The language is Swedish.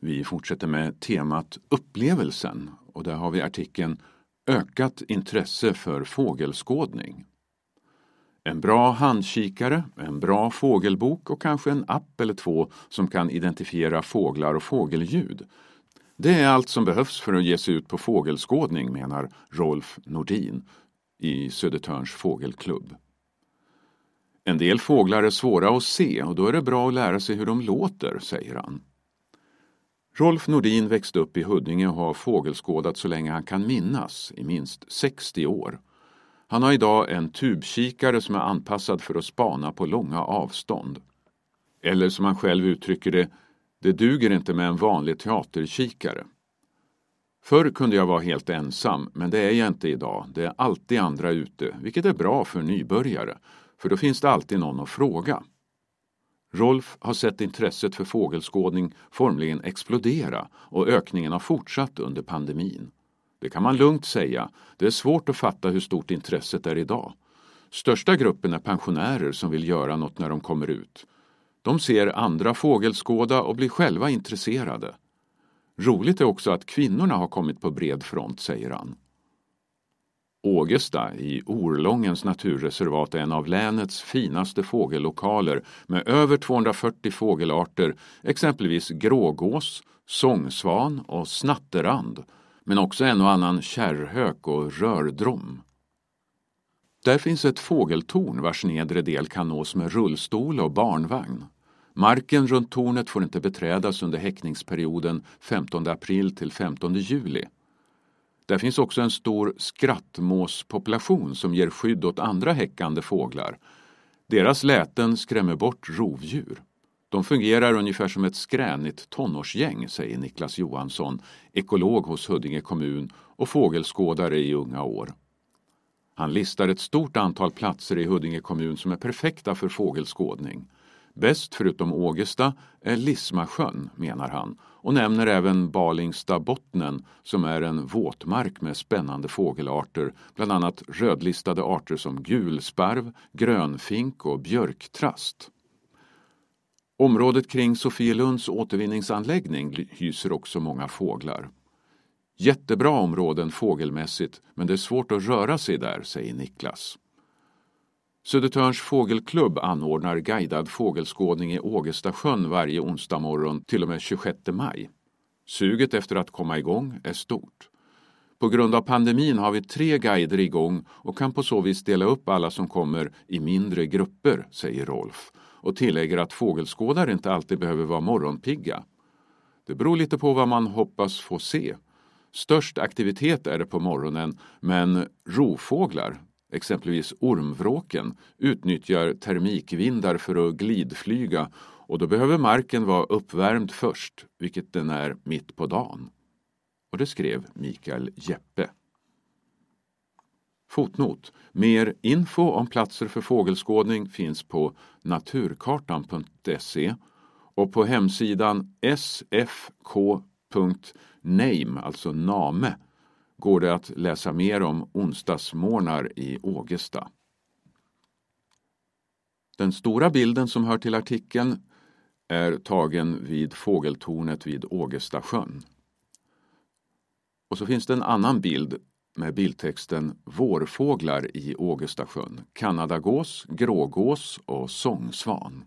Vi fortsätter med temat upplevelsen och där har vi artikeln Ökat intresse för fågelskådning. En bra handkikare, en bra fågelbok och kanske en app eller två som kan identifiera fåglar och fågelljud. Det är allt som behövs för att ge sig ut på fågelskådning menar Rolf Nordin i Södertörns fågelklubb. En del fåglar är svåra att se och då är det bra att lära sig hur de låter, säger han. Rolf Nordin växte upp i Huddinge och har fågelskådat så länge han kan minnas, i minst 60 år. Han har idag en tubkikare som är anpassad för att spana på långa avstånd. Eller som han själv uttrycker det, det duger inte med en vanlig teaterkikare. Förr kunde jag vara helt ensam, men det är jag inte idag. Det är alltid andra ute, vilket är bra för nybörjare, för då finns det alltid någon att fråga. Rolf har sett intresset för fågelskådning formligen explodera och ökningen har fortsatt under pandemin. Det kan man lugnt säga. Det är svårt att fatta hur stort intresset är idag. Största gruppen är pensionärer som vill göra något när de kommer ut. De ser andra fågelskåda och blir själva intresserade. Roligt är också att kvinnorna har kommit på bred front, säger han. Ågesta i Orlångens naturreservat är en av länets finaste fågellokaler med över 240 fågelarter, exempelvis grågås, sångsvan och snatterand, men också en och annan kärrhök och rördrom. Där finns ett fågeltorn vars nedre del kan nås med rullstol och barnvagn. Marken runt tornet får inte beträdas under häckningsperioden 15 april till 15 juli. Där finns också en stor skrattmåspopulation som ger skydd åt andra häckande fåglar. Deras läten skrämmer bort rovdjur. De fungerar ungefär som ett skränigt tonårsgäng, säger Niklas Johansson, ekolog hos Huddinge kommun och fågelskådare i unga år. Han listar ett stort antal platser i Huddinge kommun som är perfekta för fågelskådning. Bäst förutom Ågesta är Lismasjön, menar han och nämner även Balingstabottnen som är en våtmark med spännande fågelarter, bland annat rödlistade arter som gulsparv, grönfink och björktrast. Området kring Sofielunds återvinningsanläggning hyser också många fåglar. Jättebra områden fågelmässigt, men det är svårt att röra sig där, säger Niklas. Södertörns fågelklubb anordnar guidad fågelskådning i Ågestasjön varje onsdag morgon till och med 26 maj. Suget efter att komma igång är stort. På grund av pandemin har vi tre guider igång och kan på så vis dela upp alla som kommer i mindre grupper, säger Rolf och tillägger att fågelskådare inte alltid behöver vara morgonpigga. Det beror lite på vad man hoppas få se. Störst aktivitet är det på morgonen, men rovfåglar, exempelvis ormvråken, utnyttjar termikvindar för att glidflyga och då behöver marken vara uppvärmd först, vilket den är mitt på dagen. Och det skrev Mikael Jeppe. Fotnot. Mer info om platser för fågelskådning finns på naturkartan.se och på hemsidan sfk.name, alltså name, går det att läsa mer om onsdagsmorgnar i Ågesta. Den stora bilden som hör till artikeln är tagen vid fågeltornet vid Ågestasjön. Och så finns det en annan bild med bildtexten Vårfåglar i Ågestasjön, kanadagås, grågås och sångsvan.